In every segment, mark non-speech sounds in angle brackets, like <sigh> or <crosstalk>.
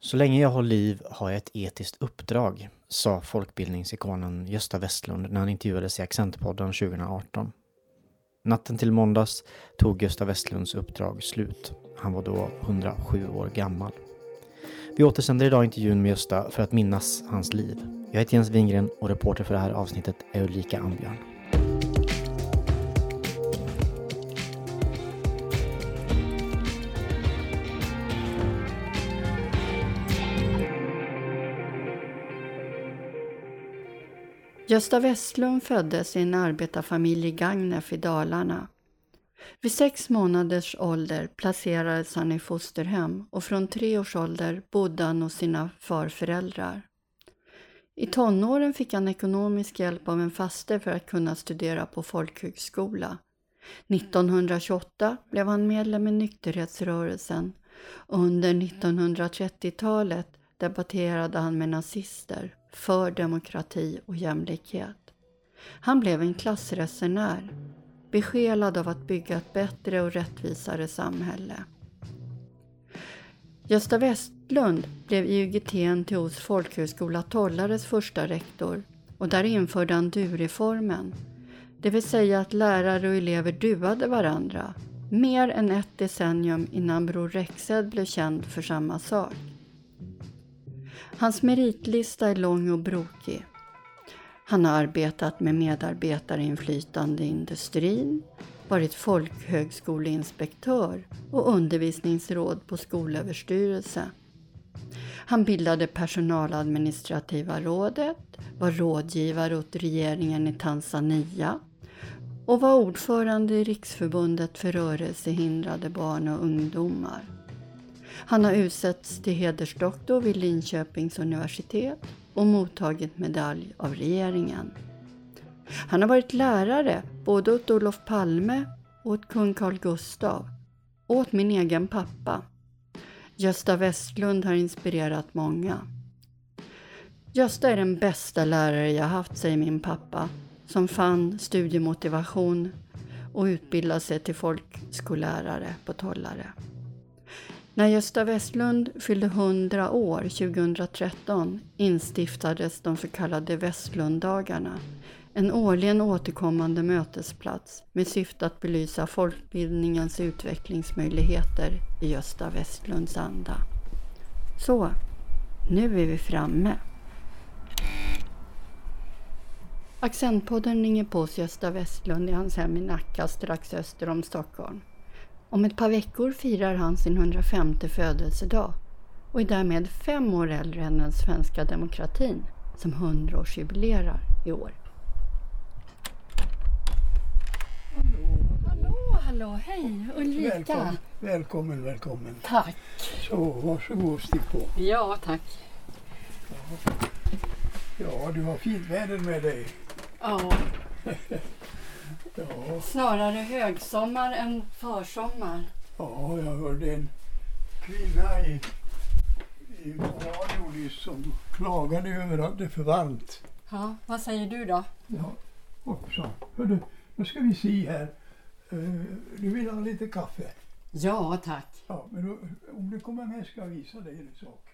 Så länge jag har liv har jag ett etiskt uppdrag, sa folkbildningsikonen Gösta Westlund när han intervjuades i Accentpodden 2018. Natten till måndags tog Gösta Westlunds uppdrag slut. Han var då 107 år gammal. Vi återsänder idag intervjun med Gösta för att minnas hans liv. Jag heter Jens Wingren och reporter för det här avsnittet är Ulrika Ambjörn. Gösta Westlund föddes i en arbetarfamilj i Gagnef i Dalarna. Vid sex månaders ålder placerades han i fosterhem och från tre års ålder bodde han hos sina farföräldrar. I tonåren fick han ekonomisk hjälp av en faster för att kunna studera på folkhögskola. 1928 blev han medlem i nykterhetsrörelsen och under 1930-talet debatterade han med nazister för demokrati och jämlikhet. Han blev en klassresenär, besjälad av att bygga ett bättre och rättvisare samhälle. Gösta Westlund blev IUGT NTOs folkhögskola Tollares första rektor och där införde han du-reformen. Det vill säga att lärare och elever duade varandra mer än ett decennium innan Bror Rexed blev känd för samma sak. Hans meritlista är lång och brokig. Han har arbetat med medarbetarinflytande i industrin, varit folkhögskoleinspektör och undervisningsråd på Skolöverstyrelse. Han bildade personaladministrativa rådet, var rådgivare åt regeringen i Tanzania och var ordförande i Riksförbundet för rörelsehindrade barn och ungdomar. Han har utsetts till hedersdoktor vid Linköpings universitet och mottagit medalj av regeringen. Han har varit lärare både åt Olof Palme och åt kung Carl Gustaf och åt min egen pappa. Gösta Westlund har inspirerat många. Gösta är den bästa lärare jag haft, säger min pappa, som fann studiemotivation och utbildade sig till folkskollärare på Tollare. När Gösta Westlund fyllde 100 år 2013 instiftades de så kallade Westlunddagarna. En årligen återkommande mötesplats med syfte att belysa folkbildningens utvecklingsmöjligheter i Gösta Westlunds anda. Så, nu är vi framme. Accentpodden ringer på hos Gösta Westlund i hans hem i Nacka strax öster om Stockholm. Om ett par veckor firar han sin 105 födelsedag och är därmed fem år äldre än den svenska demokratin som 100-årsjubilerar i år. Hallå, hallå, hallå, hej Ulrika! Välkommen, välkommen, välkommen. Tack! Så, varsågod och stick på. Ja, tack. Ja. ja, du har fint väder med dig. Ja. <laughs> Ja. Snarare högsommar än försommar. Ja, jag hörde en kvinna i, i radio nyss som klagade över att det är för varmt. Ja, vad säger du då? Ja, också. Hördu, nu ska vi se här. Uh, du vill ha lite kaffe? Ja, tack. Ja, men då, om du kommer med ska jag visa dig en sak.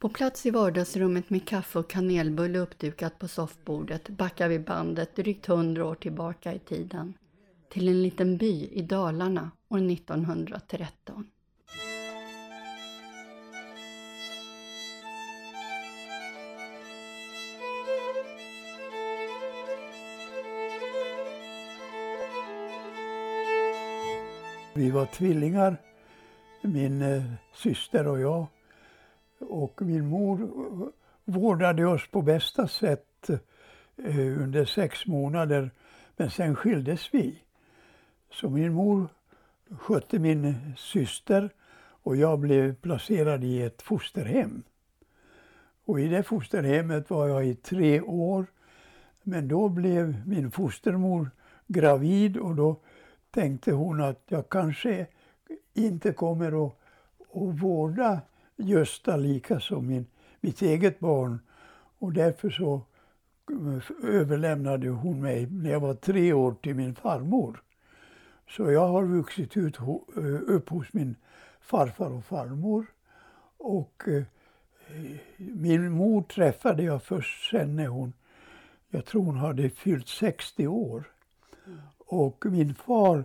På plats i vardagsrummet med kaffe och kanelbulle uppdukat på soffbordet backar vi bandet drygt hundra år tillbaka i tiden. Till en liten by i Dalarna år 1913. Vi var tvillingar, min eh, syster och jag. Och min mor vårdade oss på bästa sätt eh, under sex månader. Men sen skildes vi. Så min mor skötte min syster och jag blev placerad i ett fosterhem. Och i det fosterhemmet var jag i tre år. Men då blev min fostermor gravid och då tänkte hon att jag kanske inte kommer att, att vårda Gösta lika som min, mitt eget barn. Och därför så eh, överlämnade hon mig när jag var tre år till min farmor. Så jag har vuxit ut, eh, upp hos min farfar och farmor. Och eh, min mor träffade jag först sen när hon, jag tror hon hade fyllt 60 år. Och min far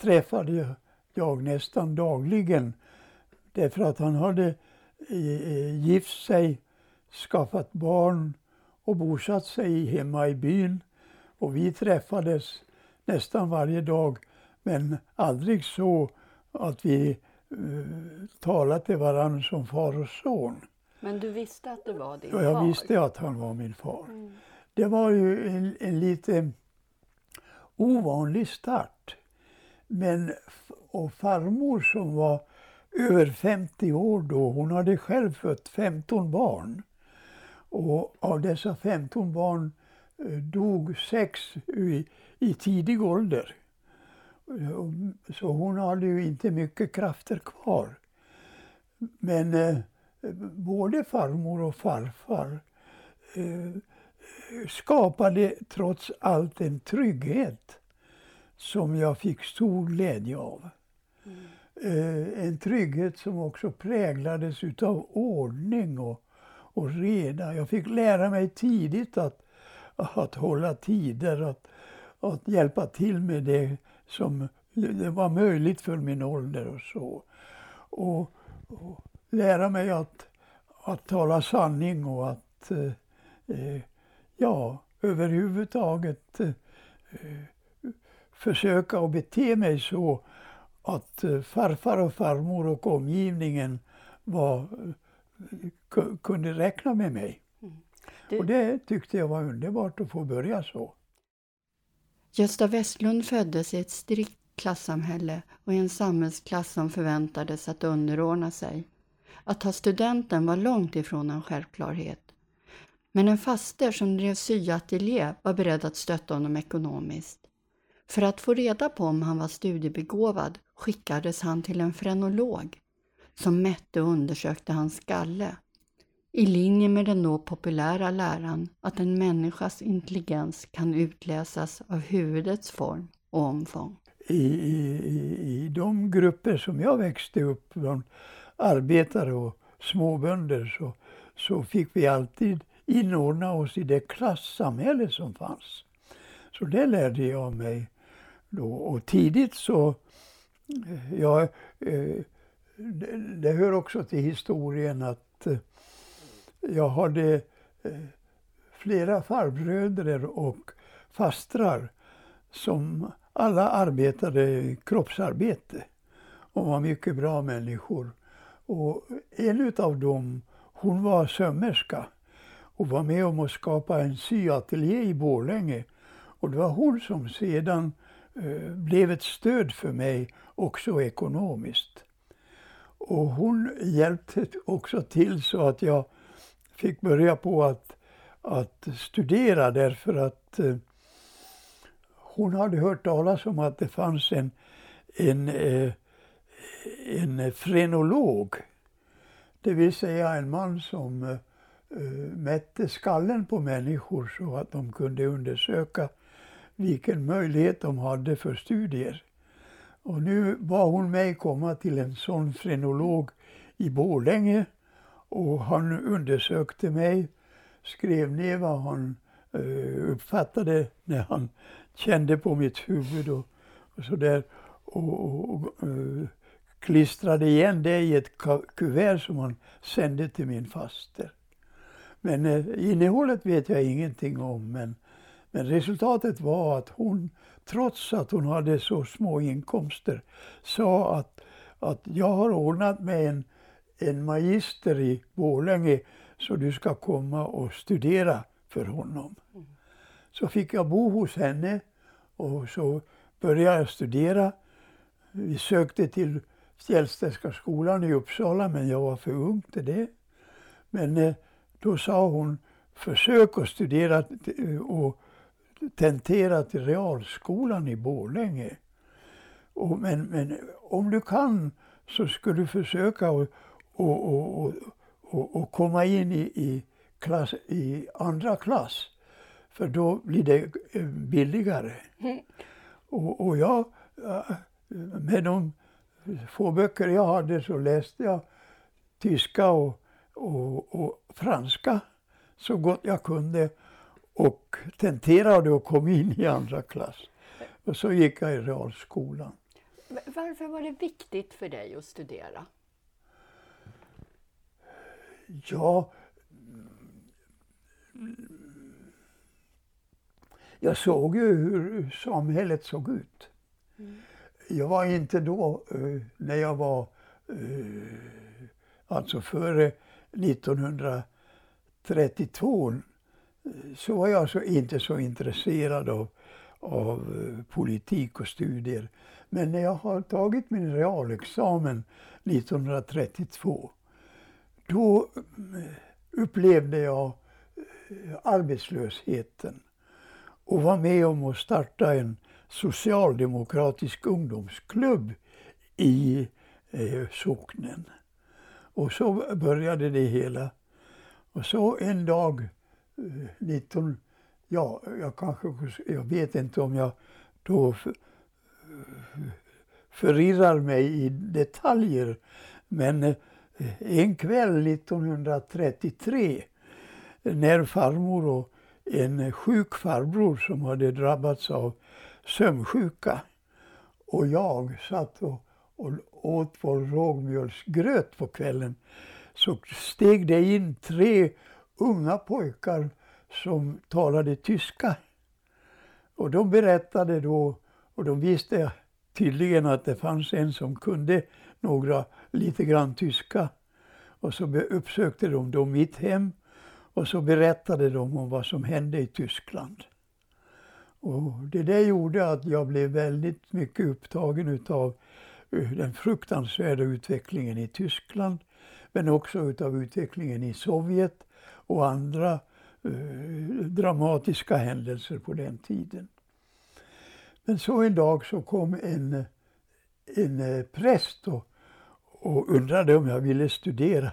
träffade jag, jag nästan dagligen därför att han hade eh, gift sig, skaffat barn och bosatt sig hemma i byn. Och vi träffades nästan varje dag men aldrig så att vi uh, talade till varandra som far och son. Men du visste att det var din ja, jag far? visste att han var min far. Mm. Det var ju en, en lite ovanlig start. Men och farmor som var över 50 år då, hon hade själv fött 15 barn. Och av dessa 15 barn eh, dog sex i, i tidig ålder. Så hon hade ju inte mycket krafter kvar. Men eh, både farmor och farfar eh, skapade trots allt en trygghet som jag fick stor glädje av. Mm. Eh, en trygghet som också präglades utav ordning och, och reda. Jag fick lära mig tidigt att, att hålla tider, att, att hjälpa till med det som det var möjligt för min ålder och så. Och, och lära mig att, att tala sanning och att eh, eh ja, överhuvudtaget eh, eh försöka att bete mig så att eh, farfar och farmor och omgivningen var, kunde räkna med mig. Mm. Det... Och det tyckte jag var underbart att få börja så. Gösta Westlund föddes i ett strikt klassamhälle och i en samhällsklass som förväntades att underordna sig. Att ta studenten var långt ifrån en självklarhet. Men en faster som drev syateljé var beredd att stötta honom ekonomiskt. För att få reda på om han var studiebegåvad skickades han till en frenolog som mätte och undersökte hans skalle i linje med den då populära läran att en människas intelligens kan utläsas av huvudets form och omfång. I, i, i de grupper som jag växte upp, bland arbetare och småbönder, så, så fick vi alltid inordna oss i det klassamhälle som fanns. Så det lärde jag mig då. Och tidigt så, eh, ja, eh, det, det hör också till historien att eh, jag hade flera farbröder och fastrar som alla arbetade kroppsarbete och var mycket bra människor. Och en av dem, hon var sömmerska och var med om att skapa en syateljé i Borlänge. Och det var hon som sedan eh, Eh, blev ett stöd för mig också ekonomiskt. Och hon hjälpte också till så att jag fick börja på att, att studera därför att eh, hon hade hört talas om att det fanns en, en, eh, en frenolog. Det vill säga en man som eh, eh mätte skallen på människor så att de kunde undersöka vilken möjlighet de hade för studier. Och nu bad hon mig komma till en sån frenolog i Borlänge och han undersökte mig, skrev ner vad han eh, uppfattade när han kände på mitt huvud och, och sådär. Och, och, och eh, klistrade igen det i ett kuvert som han sände till min faster. Men eh, innehållet vet jag ingenting om. Men, men resultatet var att hon, trots att hon hade så små inkomster, sa att, att jag har ordnat med en, en magister i Borlänge så du ska komma och studera för honom. Mm. Så fick jag bo hos henne och så började jag studera. Vi sökte till Fjällstedtska skolan i Uppsala men jag var för ung till det. Men eh, då sa hon försök att studera och tentera till realskolan i Borlänge. Och, men, men om du kan så ska du försöka att och, och, och, och, komma in i, i, klass, i andra klass. För då blir det eh, billigare. Mm. <laughs> Och, och jag, med de få böcker jag hade så läste jag tyska och, och, och franska så gott jag kunde och tenterade och kom in i andra klass. Och så gick jag i realskolan. Varför var det viktigt för dig att studera? Ja, jag såg ju hur samhället såg ut. Mm. Jag var inte då, eh, när jag var, eh, alltså före 1932, eh, så var jag så, inte så intresserad av, av eh, politik och studier. Men när jag har tagit min realexamen 1932, då eh, upplevde jag eh, arbetslösheten och var med om att starta en socialdemokratisk ungdomsklubb i eh, socknen. Och så började det hela. Och så en dag, Eh, 19, ja, jag kanske, jag vet inte om jag då för, eh, förirrar mig i detaljer, men eh, en kväll 1933 när farmor och en sjuk farbror som hade drabbats av sömnsjuka. Och jag satt och, och åt vår rågmjölsgröt på kvällen. Så steg det in tre unga pojkar som talade tyska. Och de berättade då, och de visste tydligen att det fanns en som kunde några lite grann tyska. Och så uppsökte de då mitt hem och så berättade de om vad som hände i Tyskland. Och det där gjorde att jag blev väldigt mycket upptagen utav eh, den fruktansvärda utvecklingen i Tyskland men också utav utvecklingen i Sovjet och andra eh, dramatiska händelser på den tiden. Men så en dag så kom en, en eh, präst och, och undrade om jag ville studera.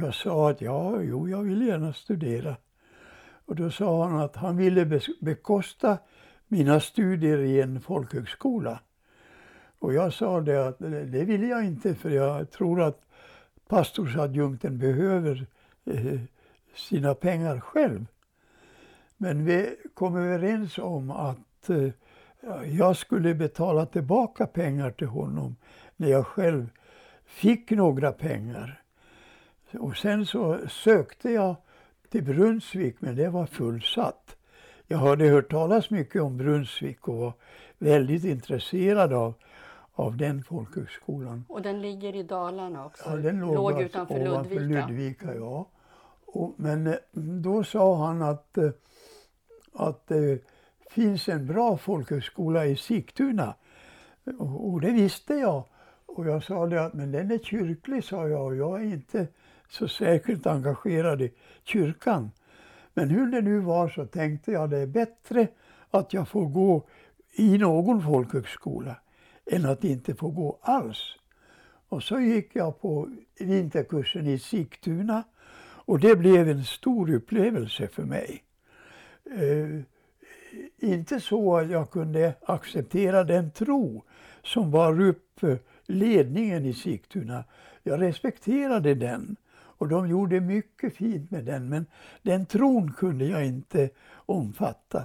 Jag sa att ja, jo, jag vill gärna studera. Och då sa han att han ville bekosta mina studier i en folkhögskola. Och jag sa det att det vill jag inte för jag tror att pastorsadjunkten behöver eh, sina pengar själv. Men vi kom överens om att eh, jag skulle betala tillbaka pengar till honom när jag själv fick några pengar. Och sen så sökte jag till Brunnsvik, men det var fullsatt. Jag hade hört talas mycket om Brunnsvik och var väldigt intresserad av, av den folkhögskolan. Och den ligger i Dalarna också? Ja, den låg, låg utanför Ludvika. Ludvika ja. Och, men eh, då sa han att, eh, att det finns en bra folkhögskola i Sigtuna. Och, och det visste jag. Och jag sa det att men den är kyrklig, sa jag, och jag är inte så särskilt engagerad i kyrkan. Men hur det nu var så tänkte jag det är bättre att jag får gå i någon folkhögskola än att inte få gå alls. Och så gick jag på vinterkursen i Sigtuna och det blev en stor upplevelse för mig. Eh, inte så att jag kunde acceptera den tro som bar upp eh, ledningen i Sigtuna. Jag respekterade den och de gjorde mycket fint med den, men den tron kunde jag inte omfatta.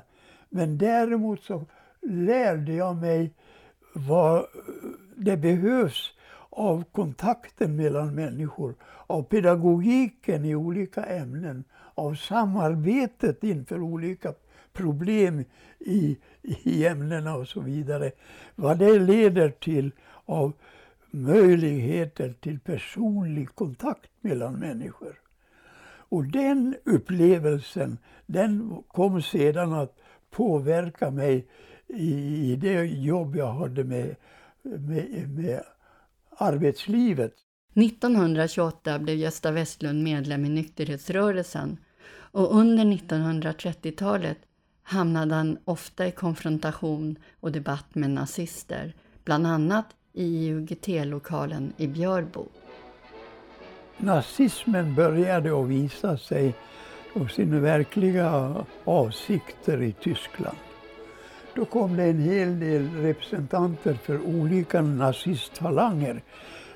Men däremot så lärde jag mig vad eh, det behövs av kontakten mellan människor, av pedagogiken i olika ämnen, av samarbetet inför olika problem i, i ämnena och så vidare. Vad det leder till av möjligheter till personlig kontakt mellan människor. Och den upplevelsen den kom sedan att påverka mig i det jobb jag hade med, med, med arbetslivet. 1928 blev Gösta Westlund medlem i nykterhetsrörelsen och under 1930-talet hamnade han ofta i konfrontation och debatt med nazister, bland annat i UGT-lokalen i Björbo. Nazismen började att visa sig och sina verkliga avsikter i Tyskland. Då kom det en hel del representanter för olika nazistfalanger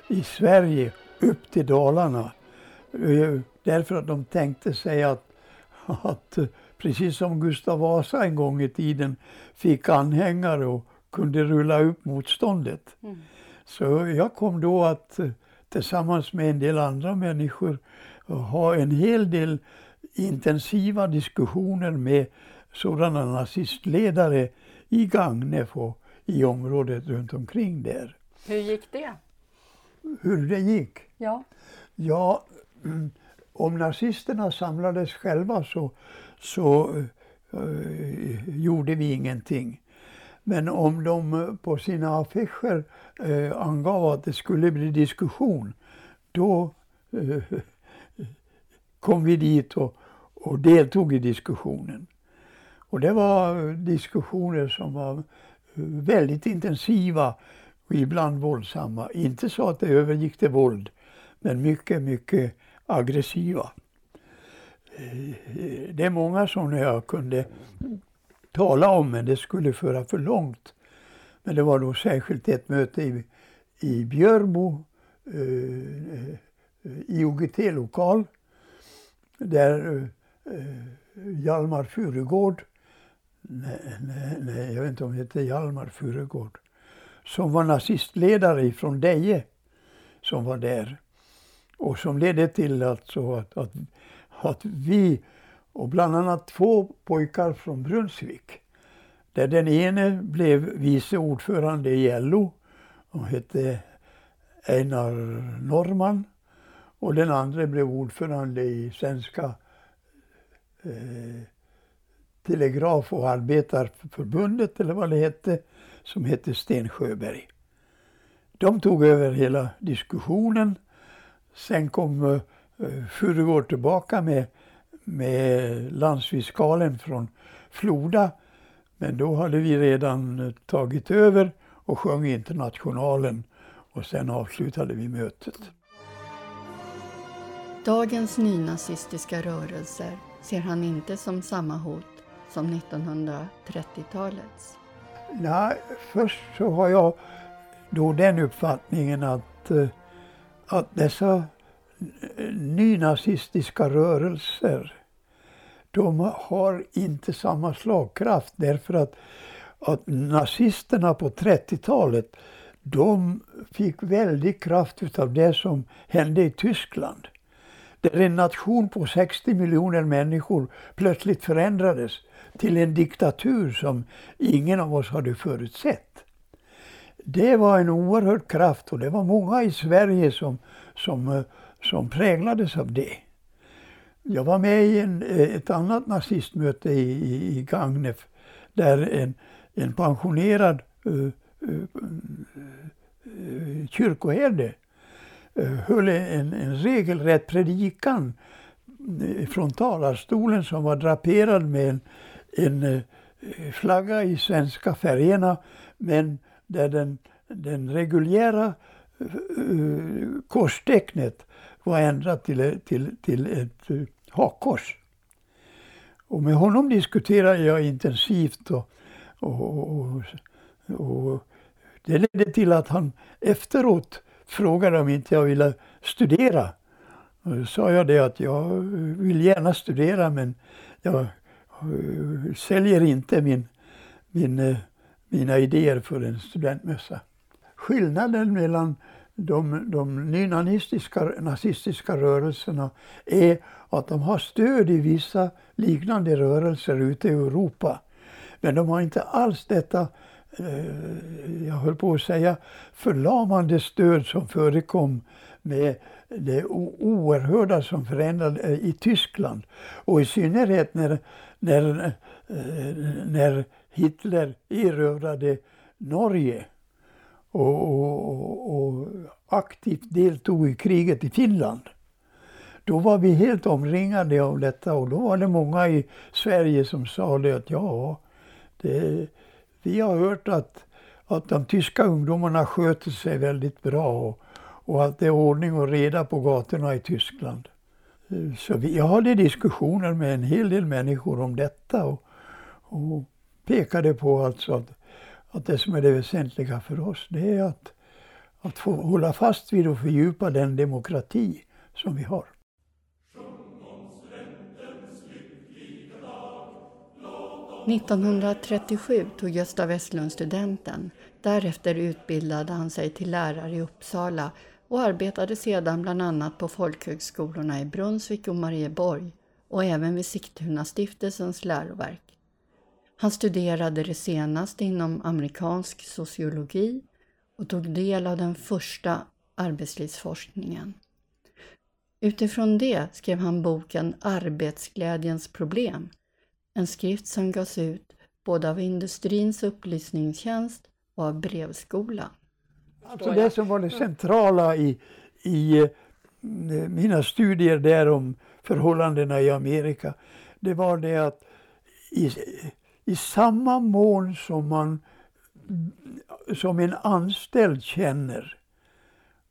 i Sverige upp till Dalarna. Eh, därför att de tänkte sig att, att precis som Gustav Vasa en gång i tiden fick anhängare och kunde rulla upp motståndet. Mm. Så jag kom då att tillsammans med en del andra människor ha en hel del intensiva diskussioner med sådana nazistledare i Gagnef och i området runt omkring där. Hur gick det? Hur det gick? Ja. Ja, mm, om nazisterna samlades själva så, så uh, gjorde vi ingenting. Men om de på sina affischer uh, angav att det skulle bli diskussion, då uh, <laughs> kom vi dit och, och deltog i diskussionen. Och det var eh, diskussioner som var eh, väldigt intensiva och ibland våldsamma. Inte så att det övergick till våld, men mycket, mycket aggressiva. Eh, det är många sådana jag kunde tala om, men det skulle föra för långt. Men det var då särskilt ett möte i, i Björbo, eh, i OGT-lokal, där eh, Hjalmar Furugård nej, nej, nej, jag vet inte om det hette Hjalmar Furugård, som var nazistledare från Deje, som var där. Och som ledde till alltså att, att, att vi, och bland annat två pojkar från Brunnsvik, där den ene blev vice ordförande i LO och hette Einar Norman och den andra blev ordförande i Svenska eh, Telegraf och arbetarförbundet eller vad det hette, som hette Sten Sjöberg. De tog över hela diskussionen. Sen kom eh, eh, Furugård tillbaka med, med landsfiskalen från Floda. Men då hade vi redan eh, tagit över och sjöng Internationalen och sen avslutade vi mötet. Dagens nynazistiska rörelser ser han inte som samma hot som 1930-talets? Nej, först så har jag då den uppfattningen att, eh, att dessa nynazistiska rörelser de har inte samma slagkraft därför att, att nazisterna på 30-talet de fick väldig kraft utav det som hände i Tyskland. Där en nation på 60 miljoner människor plötsligt förändrades till en diktatur som ingen av oss hade förutsett. Det var en oerhörd kraft och det var många i Sverige som, som, eh, som präglades av det. Jag var med i en, eh, ett annat nazistmöte i, i, i Gagnef där en, en pensionerad uh, uh, uh, kyrkoherde uh, höll en, en regelrätt predikan från talarstolen som var draperad med en, en eh, flagga i svenska färgerna men där den, den reguljära eh, korstecknet var ändrat till, eh, till, till ett hakkors. Och med honom diskuterade jag intensivt och, och, och, och det ledde till att han efteråt frågade om inte jag ville studera. Och då sa jag det att jag vill gärna studera men jag Eh, säljer inte min, min, eh, mina idéer för en studentmössa. Skillnaden mellan de, de nynazistiska nazistiska rörelserna är att de har stöd i vissa liknande rörelser ute i Europa. Men de har inte alls detta, eh, jag höll på att säga, förlamande stöd som förekom med det oerhörda som förändrade eh, i Tyskland. Och i synnerhet när när, eh, när Hitler erövrade Norge och, och, och, aktivt deltog i kriget i Finland. Då var vi helt omringade av detta och då var det många i Sverige som sa det att ja, det, vi har hört att, att de tyska ungdomarna sköter sig väldigt bra och, och att det är ordning och reda på gatorna i Tyskland. Så vi, jag hade diskussioner med en hel del människor om detta och, och pekade på alltså att, att det som är det väsentliga för oss det är att, att få hålla fast vid och fördjupa den demokrati som vi har. 1937 tog Gösta Westlund studenten. Därefter utbildade han sig till lärare i Uppsala och arbetade sedan bland annat på folkhögskolorna i Brunnsvik och Marieborg och även vid Sigtuna-stiftelsens läroverk. Han studerade det senaste inom amerikansk sociologi och tog del av den första arbetslivsforskningen. Utifrån det skrev han boken Arbetsglädjens problem, en skrift som gavs ut både av Industrins upplysningstjänst och av Brevskolan. Alltså det som var det centrala i, i eh, mina studier där om förhållandena i Amerika, det var det att i, i samma mån som man som en anställd känner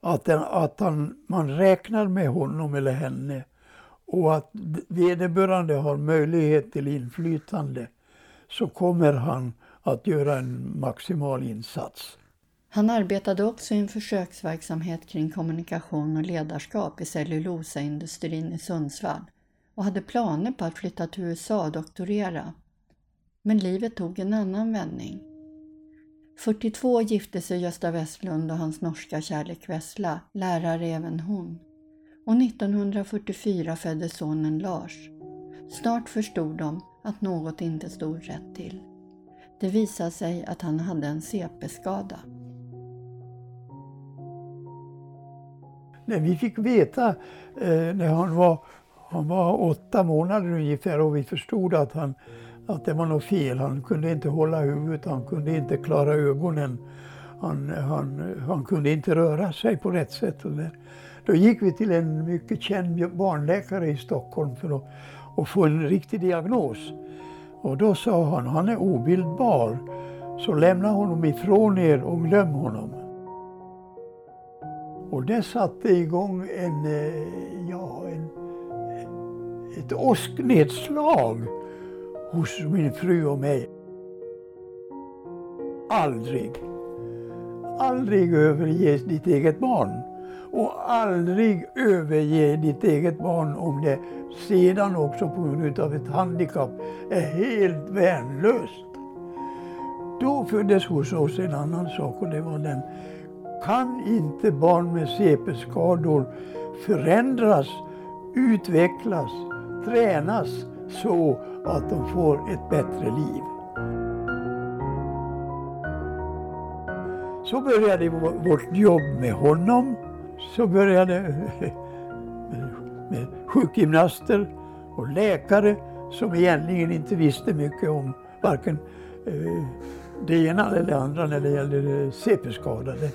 att, den, att han, man räknar med honom eller henne och att vederbörande har möjlighet till inflytande så kommer han att göra en maximal insats. Han arbetade också i en försöksverksamhet kring kommunikation och ledarskap i cellulosaindustrin i Sundsvall och hade planer på att flytta till USA och doktorera. Men livet tog en annan vändning. 42 gifte sig Gösta Westlund och hans norska kärlek Vessla, lärare även hon. Och 1944 föddes sonen Lars. Snart förstod de att något inte stod rätt till. Det visade sig att han hade en CP-skada. När vi fick veta eh, när han var, han var åtta månader ungefär och vi förstod att, han, att det var något fel. Han kunde inte hålla huvudet, han kunde inte klara ögonen. Han, han, han kunde inte röra sig på rätt sätt. Och där. Då gick vi till en mycket känd barnläkare i Stockholm för att, att få en riktig diagnos. Och då sa han, han är obildbar, så lämna honom ifrån er och glöm honom. Och det satte igång en, eh, ja, en, ett åsknedslag hos min fru och mig. Aldrig, aldrig överge ditt eget barn. Och aldrig överge ditt eget barn om det sedan också på grund av ett handikapp är helt värnlöst. Då föddes hos oss en annan sak och det var den kan inte barn med CP-skador förändras, utvecklas, tränas så att de får ett bättre liv. Så började vårt jobb med honom. Så började <laughs> med sjukgymnaster och läkare som egentligen inte visste mycket om varken eh, det ena eller det andra när det gällde eh, CP-skadade.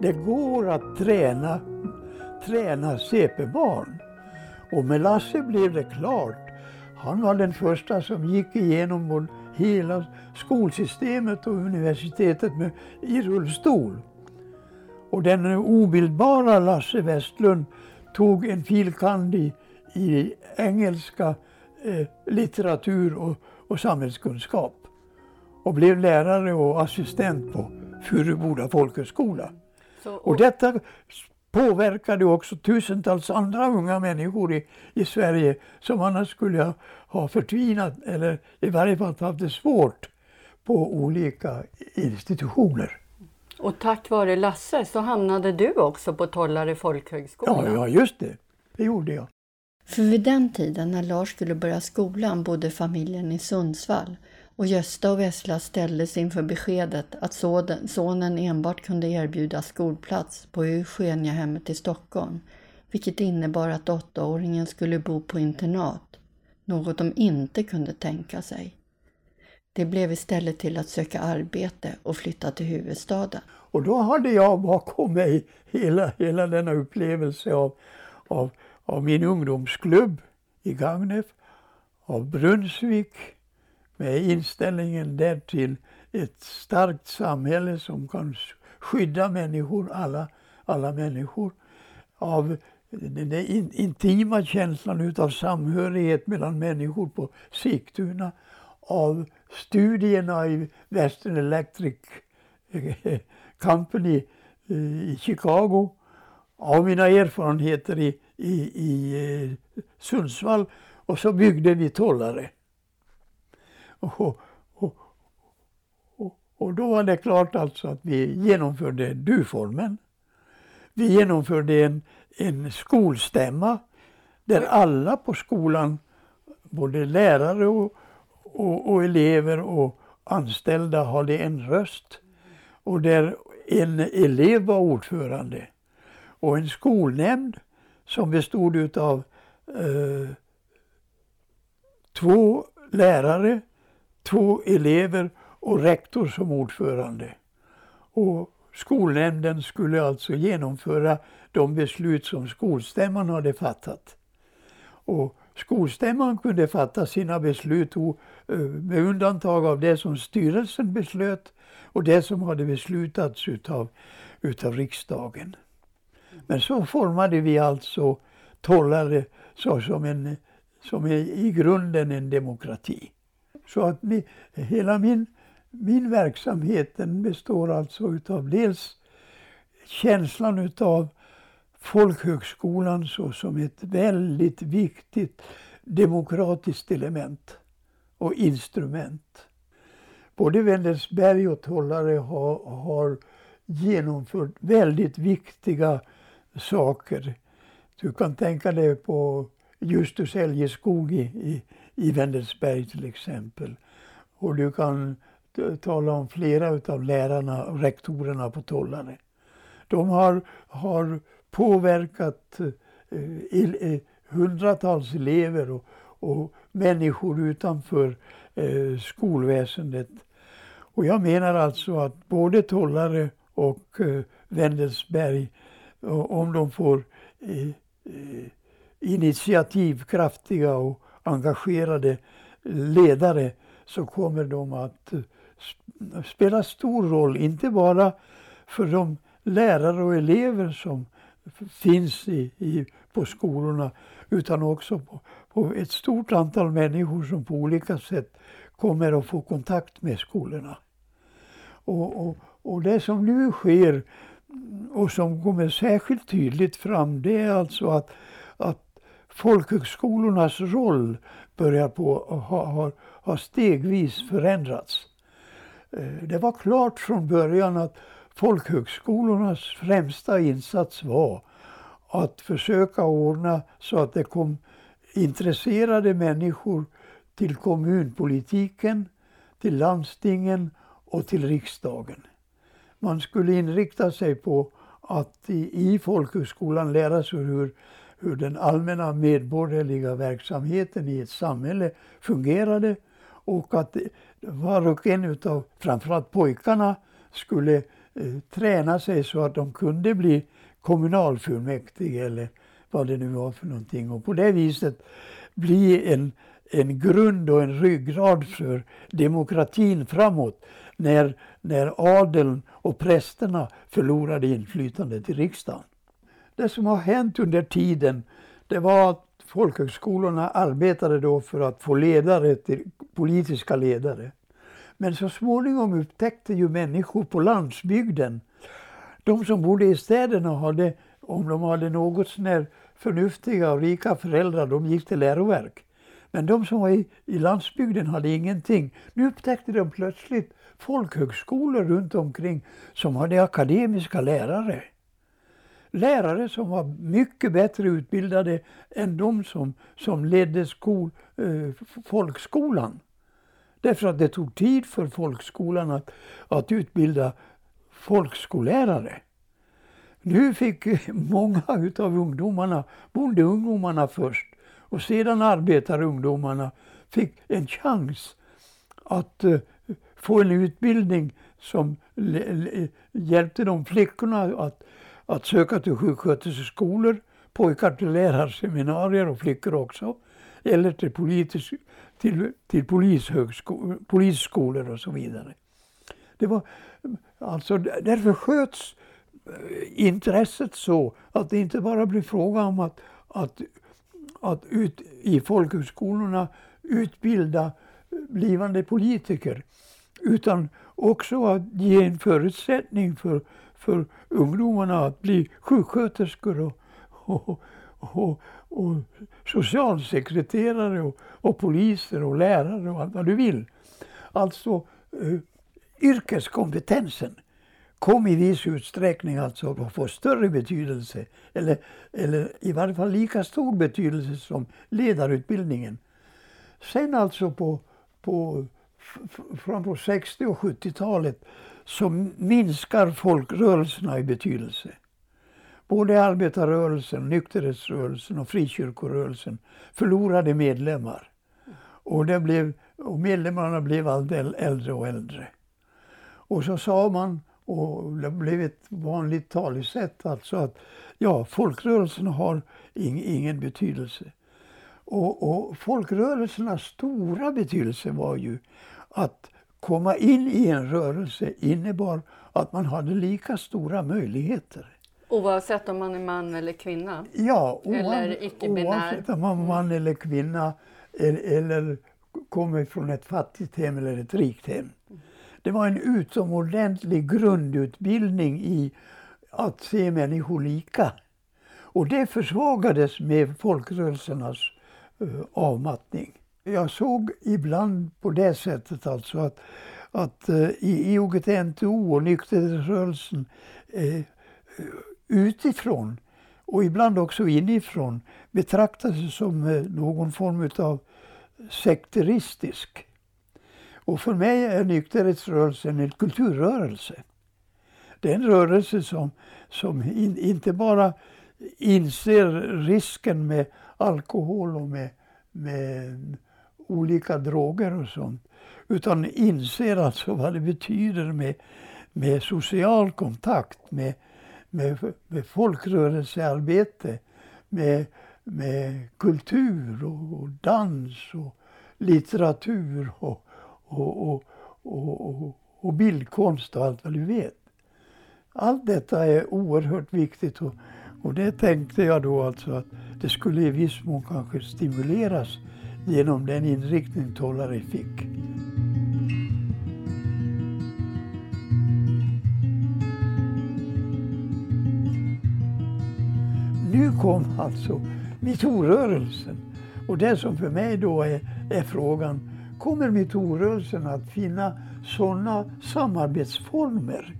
Det går att träna, träna CP-barn. Och med Lasse blev det klart. Han var den första som gick igenom hela skolsystemet och universitetet med, i rullstol. Och den obildbara Lasse Westlund tog en filkand i, i engelska eh, litteratur och, och samhällskunskap och blev lärare och assistent på Furuboda folkhögskola. Så, och... och detta påverkade också tusentals andra unga människor i, i Sverige som annars skulle ha, ha förtvinat eller i varje fall haft det svårt på olika institutioner. Och tack vare Lasse så hamnade du också på Tollare folkhögskola. Ja, ja, just det. Det gjorde jag. För vid den tiden när Lars skulle börja skolan bodde familjen i Sundsvall och Gösta och Vessla ställdes inför beskedet att sonen enbart kunde erbjudas skolplats på Eugeniahemmet i Stockholm, vilket innebar att åttaåringen skulle bo på internat, något de inte kunde tänka sig. Det blev istället till att söka arbete och flytta till huvudstaden. Och då hade jag bakom mig hela, hela denna upplevelse av, av, av min ungdomsklubb i Gagnef, av Brunnsvik, med inställningen där till ett starkt samhälle som kan skydda människor, alla, alla människor, av den intima känslan av samhörighet mellan människor på Sigtuna, av studierna i Western Electric eh, Company eh, i Chicago, av mina erfarenheter i, i, i eh, Sundsvall och så byggde vi Tollare. Och, och, och, och då var det klart alltså att vi genomförde du-formen. Vi genomförde en, en skolstämma där alla på skolan, både lärare och, och, och elever och anställda hade en röst. Och där en elev var ordförande. Och en skolnämnd som bestod av eh, två lärare, två elever och rektor som ordförande. Och skolnämnden skulle alltså genomföra de beslut som skolstämman hade fattat. Och skolstämman kunde fatta sina beslut eh, med undantag av det som styrelsen beslöt och det som hade beslutats utav, utav riksdagen. Men så formade vi alltså Tollare så som, en, som är i grunden en demokrati. Så att vi, hela min, min verksamhet den består alltså utav dels känslan utav folkhögskolan så som ett väldigt viktigt demokratiskt element och instrument. Både Wendelsberg och Tollare har, har genomfört väldigt viktiga saker. Du kan tänka dig på Justus Eljeskog i, i, i Wendelsberg till exempel. Och du kan tala om flera av lärarna och rektorerna på Tollare. De har, har påverkat eh, eh, hundratals elever och, och människor utanför eh, skolväsendet. Och jag menar alltså att både Tollare och eh, Wendelsberg, eh, om de får eh, eh initiativkraftiga och engagerade ledare så kommer de att eh, spela stor roll, inte bara för de lärare och elever som finns i, i, på skolorna utan också på, på, ett stort antal människor som på olika sätt kommer att få kontakt med skolorna. Och, och, och det som nu sker och som kommer särskilt tydligt fram det är alltså att, att folkhögskolornas roll börjar på ha, ha, ha stegvis förändrats. Eh, det var klart från början att folkhögskolornas främsta insats var att försöka ordna så att det kom intresserade människor till kommunpolitiken, till landstingen och till riksdagen. Man skulle inrikta sig på att i, i folkhögskolan lära sig hur, hur den allmänna medborgerliga verksamheten i ett samhälle fungerade och att var och en utav framförallt pojkarna skulle Eh, träna sig så att de kunde bli kommunalfullmäktige eller vad det nu var för någonting. Och på det viset bli en, en grund och en ryggrad för demokratin framåt när, när adeln och prästerna förlorade inflytandet i riksdagen. Det som har hänt under tiden det var att folkhögskolorna arbetade då för att få ledare till politiska ledare. Men så småningom upptäckte ju människor på landsbygden, de som bodde i städerna hade, om de hade något sånär förnuftiga och rika föräldrar, de gick till läroverk. Men de som var i, i landsbygden hade ingenting. Nu upptäckte de plötsligt folkhögskolor runt omkring som hade akademiska lärare. Lärare som var mycket bättre utbildade än de som, som ledde skol, eh, folkskolan. Därför att det tog tid för folkskolan att, att utbilda folkskollärare. Nu fick <laughs> många av ungdomarna, bondeungdomarna först och sedan arbetarungdomarna, fick en chans att eh, få en utbildning som hjälpte de flickorna att, att söka till sjuksköterskeskolor, pojkar till lärarseminarier och flickor också, eller till politisk, till, till polisskolor och så vidare. Det var, alltså, därför sköts eh, intresset så att det inte bara blev fråga om att, att, att ut, i folkhögskolorna utbilda eh, blivande politiker utan också att ge en förutsättning för, för ungdomarna att bli sjuksköterskor och, och, och, och socialsekreterare och, och poliser och lärare och allt vad du vill. Alltså eh, yrkeskompetensen kom i viss utsträckning alltså att få större betydelse, eller, eller i varje fall lika stor betydelse som ledarutbildningen. Sen alltså på, på fram på 60 och 70-talet så minskar folkrörelserna i betydelse. Både arbetarrörelsen, nykterhetsrörelsen och frikyrkorörelsen förlorade medlemmar. Och, det blev, och medlemmarna blev allt äldre och äldre. Och så sa man, och det blev ett vanligt talesätt, alltså att ja, folkrörelserna har ing, ingen betydelse. Och, och folkrörelsernas stora betydelse var ju att komma in i en rörelse innebar att man hade lika stora möjligheter. Oavsett om man är man eller kvinna? Ja, eller oavsett om man är mm. man eller kvinna eller, eller kommer från ett fattigt hem eller ett rikt hem. Det var en utomordentlig grundutbildning i att se människor lika. Och det försvagades med folkrörelsernas uh, avmattning. Jag såg ibland på det sättet alltså att, att eh, i IOGT-NTO och nykterhetsrörelsen eh, utifrån och ibland också inifrån betraktades som eh, någon form av sekteristisk. Och för mig är nykterhetsrörelsen en kulturrörelse. Det är en rörelse som, som in, inte bara inser risken med alkohol och med, med olika droger och sånt. Utan inser alltså vad det betyder med, med social kontakt, med, med, med folkrörelsearbete, med, med kultur och, och dans och litteratur och, och, och, och, och, bildkonst och allt vad du vet. Allt detta är oerhört viktigt och, och det tänkte jag då alltså att det skulle i viss mån kanske stimuleras genom den inriktning Tollare fick. Nu kom alltså metoo-rörelsen. Och det som för mig då är, är frågan, kommer metoo-rörelsen att finna sådana samarbetsformer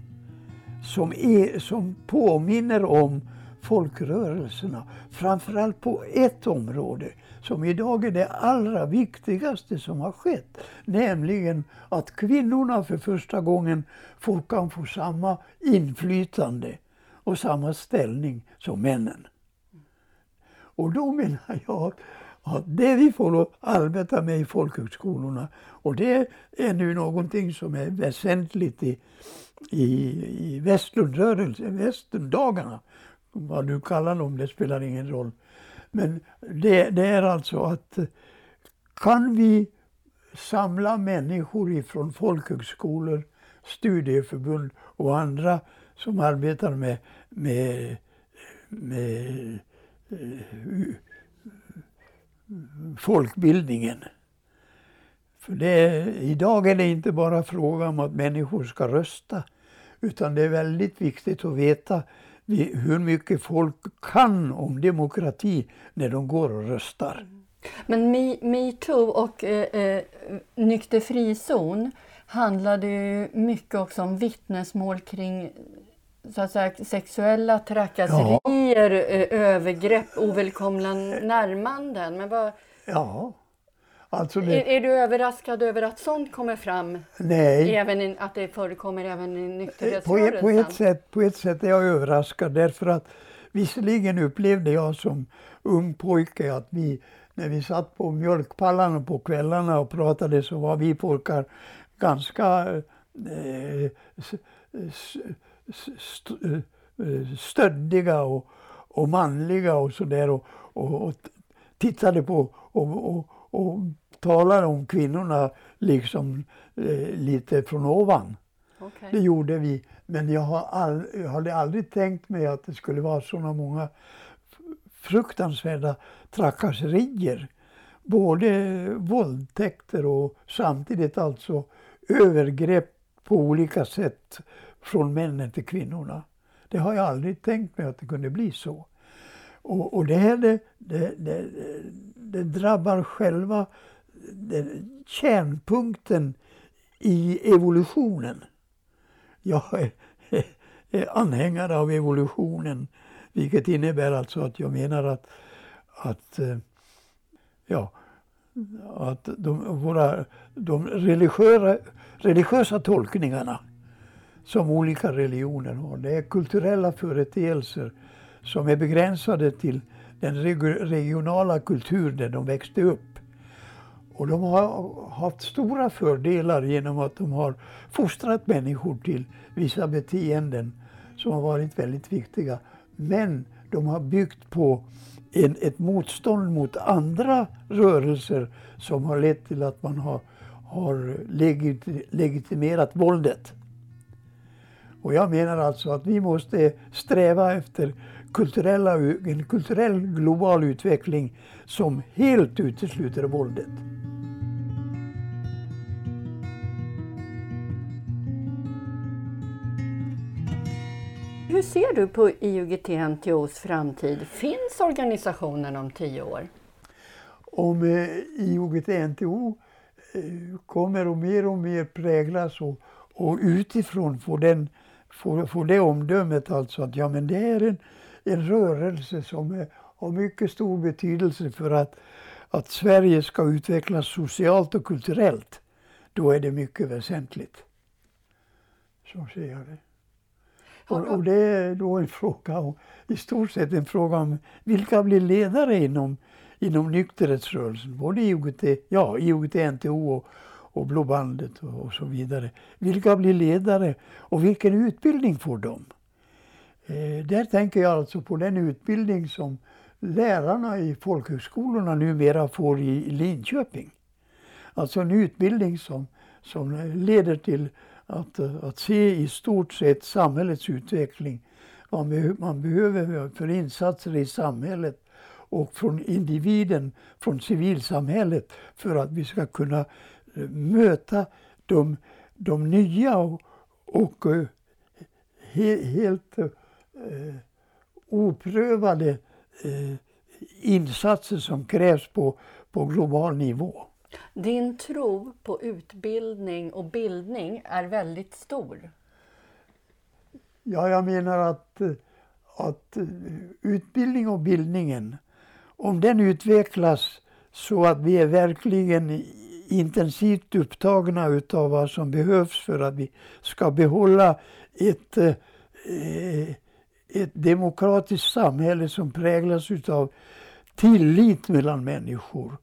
som, är, som påminner om folkrörelserna. Framförallt på ett område som idag är det allra viktigaste som har skett. Nämligen att kvinnorna för första gången får, kan få samma inflytande och samma ställning som männen. Och då menar jag att det vi får arbeta med i folkhögskolorna och det är nu någonting som är väsentligt i, i, i Västlundrörelsen, Västerndagarna. Vad du kallar dem, det spelar ingen roll. Men det, det är alltså att eh, kan vi samla människor ifrån folkhögskolor, studieförbund och andra som arbetar med, med, med eh, folkbildningen. För det, idag är det inte bara fråga om att människor ska rösta utan det är väldigt viktigt att veta hur mycket folk kan om demokrati när de går och röstar. Men metoo och eh, eh, Nykter frizon handlade ju mycket också om vittnesmål kring så att säga, sexuella trakasserier, ja. Eh, övergrepp, ovälkomna närmanden. Men vad, ja. Alltså det... är, är, du överraskad över att sånt kommer fram? Nej. Även in, att det förekommer även i nykterhetsrörelsen? På, på, ett sätt, på ett sätt är jag överraskad därför att visserligen upplevde jag som ung pojke att vi, när vi satt på mjölkpallarna på kvällarna och pratade så var vi pojkar ganska eh, eh, stöddiga och, och manliga och sådär och, och, och tittade på och, och, och talade om kvinnorna liksom eh, lite från ovan. Okay. Det gjorde vi. Men jag, har all, jag hade aldrig tänkt mig att det skulle vara sådana många fruktansvärda trakasserier. Både våldtäkter och samtidigt alltså övergrepp på olika sätt från männen till kvinnorna. Det har jag aldrig tänkt mig att det kunde bli så. Och, och det här det, det, det, det drabbar själva kärnpunkten i evolutionen. Jag är, är anhängare av evolutionen, vilket innebär alltså att jag menar att, att eh, ja, att de, våra, de religiösa, religiösa tolkningarna som olika religioner har, det är kulturella företeelser som är begränsade till den regionala kultur där de växte upp. Och de har haft stora fördelar genom att de har fostrat människor till vissa beteenden som har varit väldigt viktiga. Men de har byggt på en, ett motstånd mot andra rörelser som har lett till att man har, har legit, legitimerat våldet. Och jag menar alltså att vi måste sträva efter kulturella, en kulturell global utveckling som helt utesluter våldet. Hur ser du på IOGT-NTOs framtid? Finns organisationen om tio år? Om eh, IOGT-NTO eh, kommer att mer och mer präglas och, och utifrån få, den, få, få det omdömet alltså att ja, men det är en, en rörelse som är, har mycket stor betydelse för att, att Sverige ska utvecklas socialt och kulturellt. Då är det mycket väsentligt. Så ser jag det. Och, och, det är då en fråga, om, i stort sett en fråga om vilka blir ledare inom, inom nykterhetsrörelsen. Både IOGT, ja, IOGT, NTO och, och Blå bandet och, och, så vidare. Vilka blir ledare och vilken utbildning får de? Eh, där tänker jag alltså på den utbildning som lärarna i folkhögskolorna numera får i, Linköping. Alltså en utbildning som, som leder till att, att se i stort sett samhällets utveckling. Vad man behöver för insatser i samhället och från individen, från civilsamhället för att vi ska kunna eh, möta de, de nya och, och eh, he, helt eh, uh, oprövade uh, insatser som krävs på, på global nivå. Din tro på utbildning och bildning är väldigt stor. Ja, jag menar att, att utbildning och bildningen, om den utvecklas så att vi är verkligen intensivt upptagna utav vad som behövs för att vi ska behålla ett, eh, ett demokratiskt samhälle som präglas utav tillit mellan människor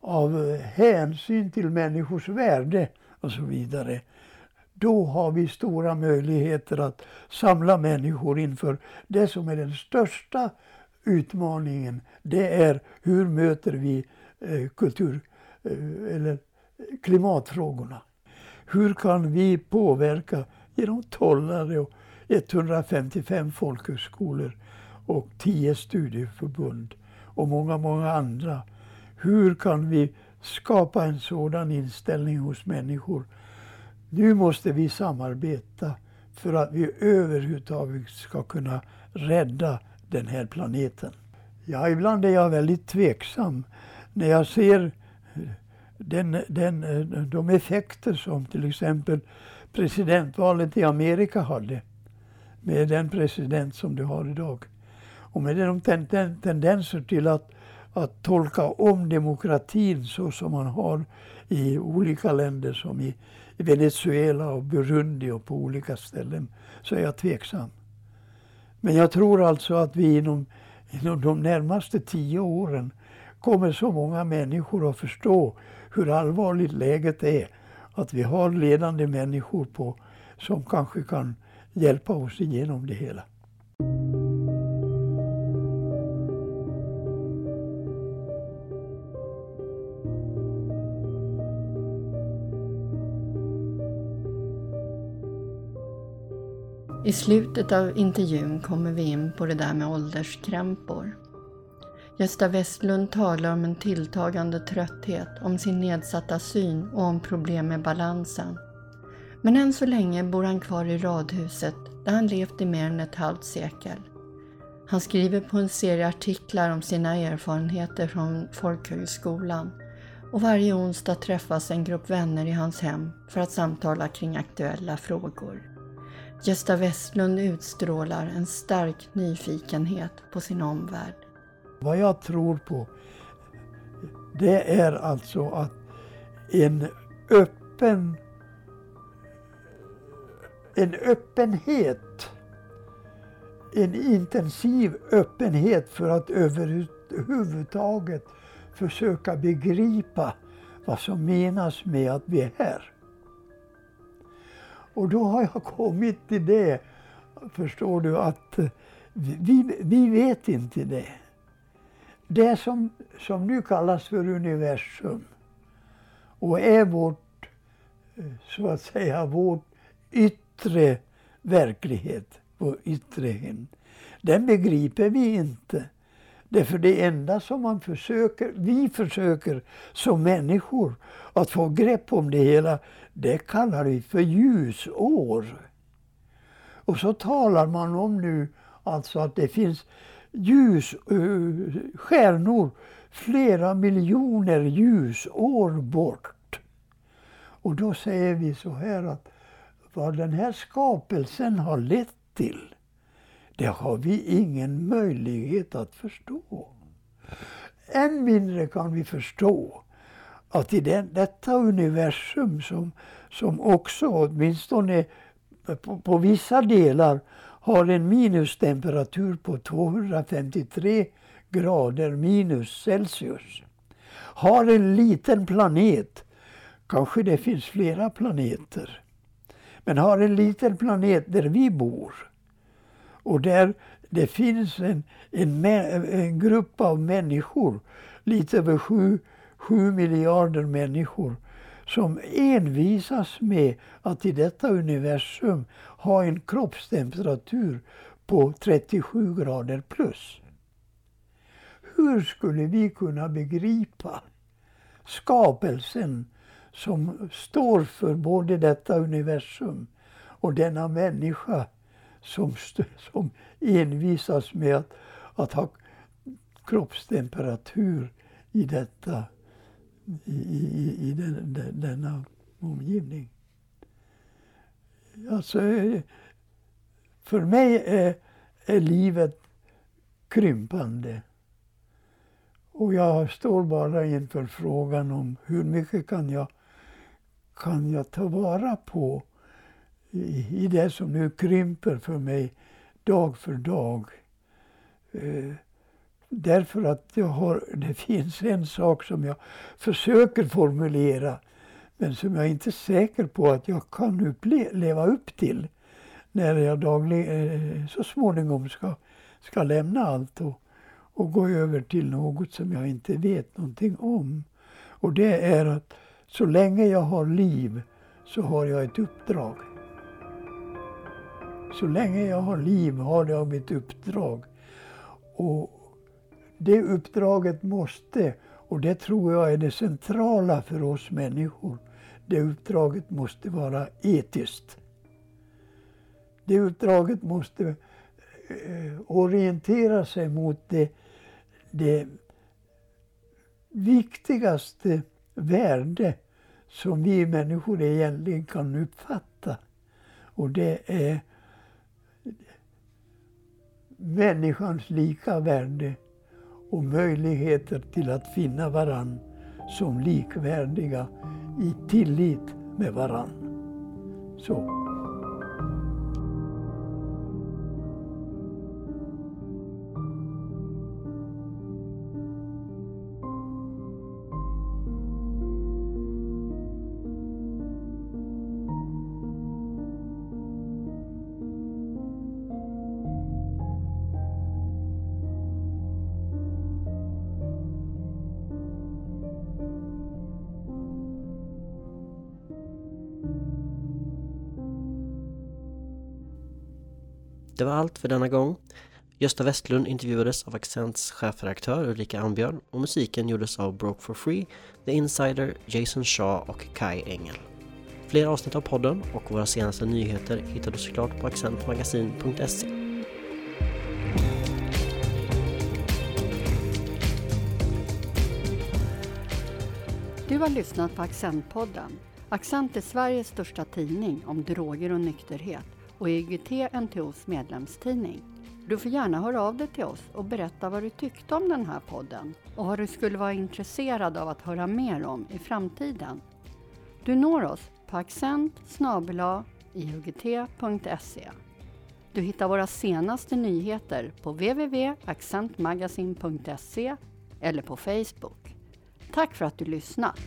av eh, hänsyn till människors värde och så vidare. Då har vi stora möjligheter att samla människor inför det som är den största utmaningen. Det är hur möter vi eh, kultur eh, eller klimatfrågorna. Hur kan vi påverka genom tollare och 155 folkhögskolor och 10 studieförbund och många, många andra hur kan vi skapa en sådan inställning hos människor? Nu måste vi samarbeta för att vi överhuvudtaget ska kunna rädda den här planeten. Ja, ibland är jag väldigt tveksam när jag ser den, den, de effekter som till exempel presidentvalet i Amerika hade med den president som du har idag. Och med de tendenser till att att tolka om demokratin så som man har i olika länder som i Venezuela och Burundi och på olika ställen så är jag tveksam. Men jag tror alltså att vi inom, inom de närmaste tio åren kommer så många människor att förstå hur allvarligt läget är. Att vi har ledande människor på, som kanske kan hjälpa oss igenom det hela. I slutet av intervjun kommer vi in på det där med ålderskrämpor. Gösta Westlund talar om en tilltagande trötthet, om sin nedsatta syn och om problem med balansen. Men än så länge bor han kvar i radhuset där han levt i mer än ett halvt sekel. Han skriver på en serie artiklar om sina erfarenheter från folkhögskolan och varje onsdag träffas en grupp vänner i hans hem för att samtala kring aktuella frågor. Gösta Westlund utstrålar en stark nyfikenhet på sin omvärld. Vad jag tror på, det är alltså att en öppen en öppenhet, en intensiv öppenhet för att överhuvudtaget försöka begripa vad som menas med att vi är här. Och då har jag kommit till det, förstår du, att vi, vi vet inte det. Det som, som nu kallas för universum och är vårt, eh, så att säga, vårt yttre yttre verklighet, vår yttre hem, den begriper vi inte. Därför det enda som man försöker, vi försöker som människor att få grepp om det hela, det kallar vi för ljusår. Och så talar man om nu alltså att det finns ljus, eh, stjärnor flera miljoner ljusår bort. Och då säger vi så här att vad den här skapelsen har lett till det har vi ingen möjlighet att förstå. Än mindre kan vi förstå att i den, detta universum som, som också åtminstone på, på vissa delar har en minustemperatur på 253 grader minus Celsius. Har en liten planet, kanske det finns flera planeter, men har en liten planet där vi bor och där det finns en, en, en grupp av människor, lite över sju, sju miljarder människor, som envisas med att i detta universum ha en kroppstemperatur på 37 grader plus. Hur skulle vi kunna begripa skapelsen som står för både detta universum och denna människa som, som envisas med att, att ha kroppstemperatur i detta i, i, i den, den, denna omgivning. Alltså, för mig är, är livet krympande. Och jag står bara inför frågan om hur mycket kan jag, kan jag ta vara på i, i det som nu krymper för mig dag för dag. Eh, därför att jag har, det finns en sak som jag försöker formulera men som jag inte är säker på att jag kan upple leva upp till när jag dagligen, eh, så småningom ska, ska lämna allt och, och gå över till något som jag inte vet någonting om. Och det är att så länge jag har liv så har jag ett uppdrag. Så länge jag har liv har jag mitt uppdrag. Och det uppdraget måste, och det tror jag är det centrala för oss människor, det uppdraget måste vara etiskt. Det uppdraget måste eh, orientera sig mot det, det viktigaste värde som vi människor egentligen kan uppfatta. Och det är människans lika värde och möjligheter till att finna varann som likvärdiga i tillit med varann. Så. Det var allt för denna gång. Gösta Westlund intervjuades av Accents chefredaktör Ulrika Ambjörn och musiken gjordes av Broke for Free, The Insider, Jason Shaw och Kai Engel. Fler avsnitt av podden och våra senaste nyheter hittar du såklart på accentmagasin.se. Du har lyssnat på Accentpodden. Accent är Sveriges största tidning om droger och nykterhet och IGT NTOs medlemstidning. Du får gärna höra av dig till oss och berätta vad du tyckte om den här podden och vad du skulle vara intresserad av att höra mer om i framtiden. Du når oss på accent iugt.se. Du hittar våra senaste nyheter på www.accentmagasin.se eller på Facebook. Tack för att du lyssnat!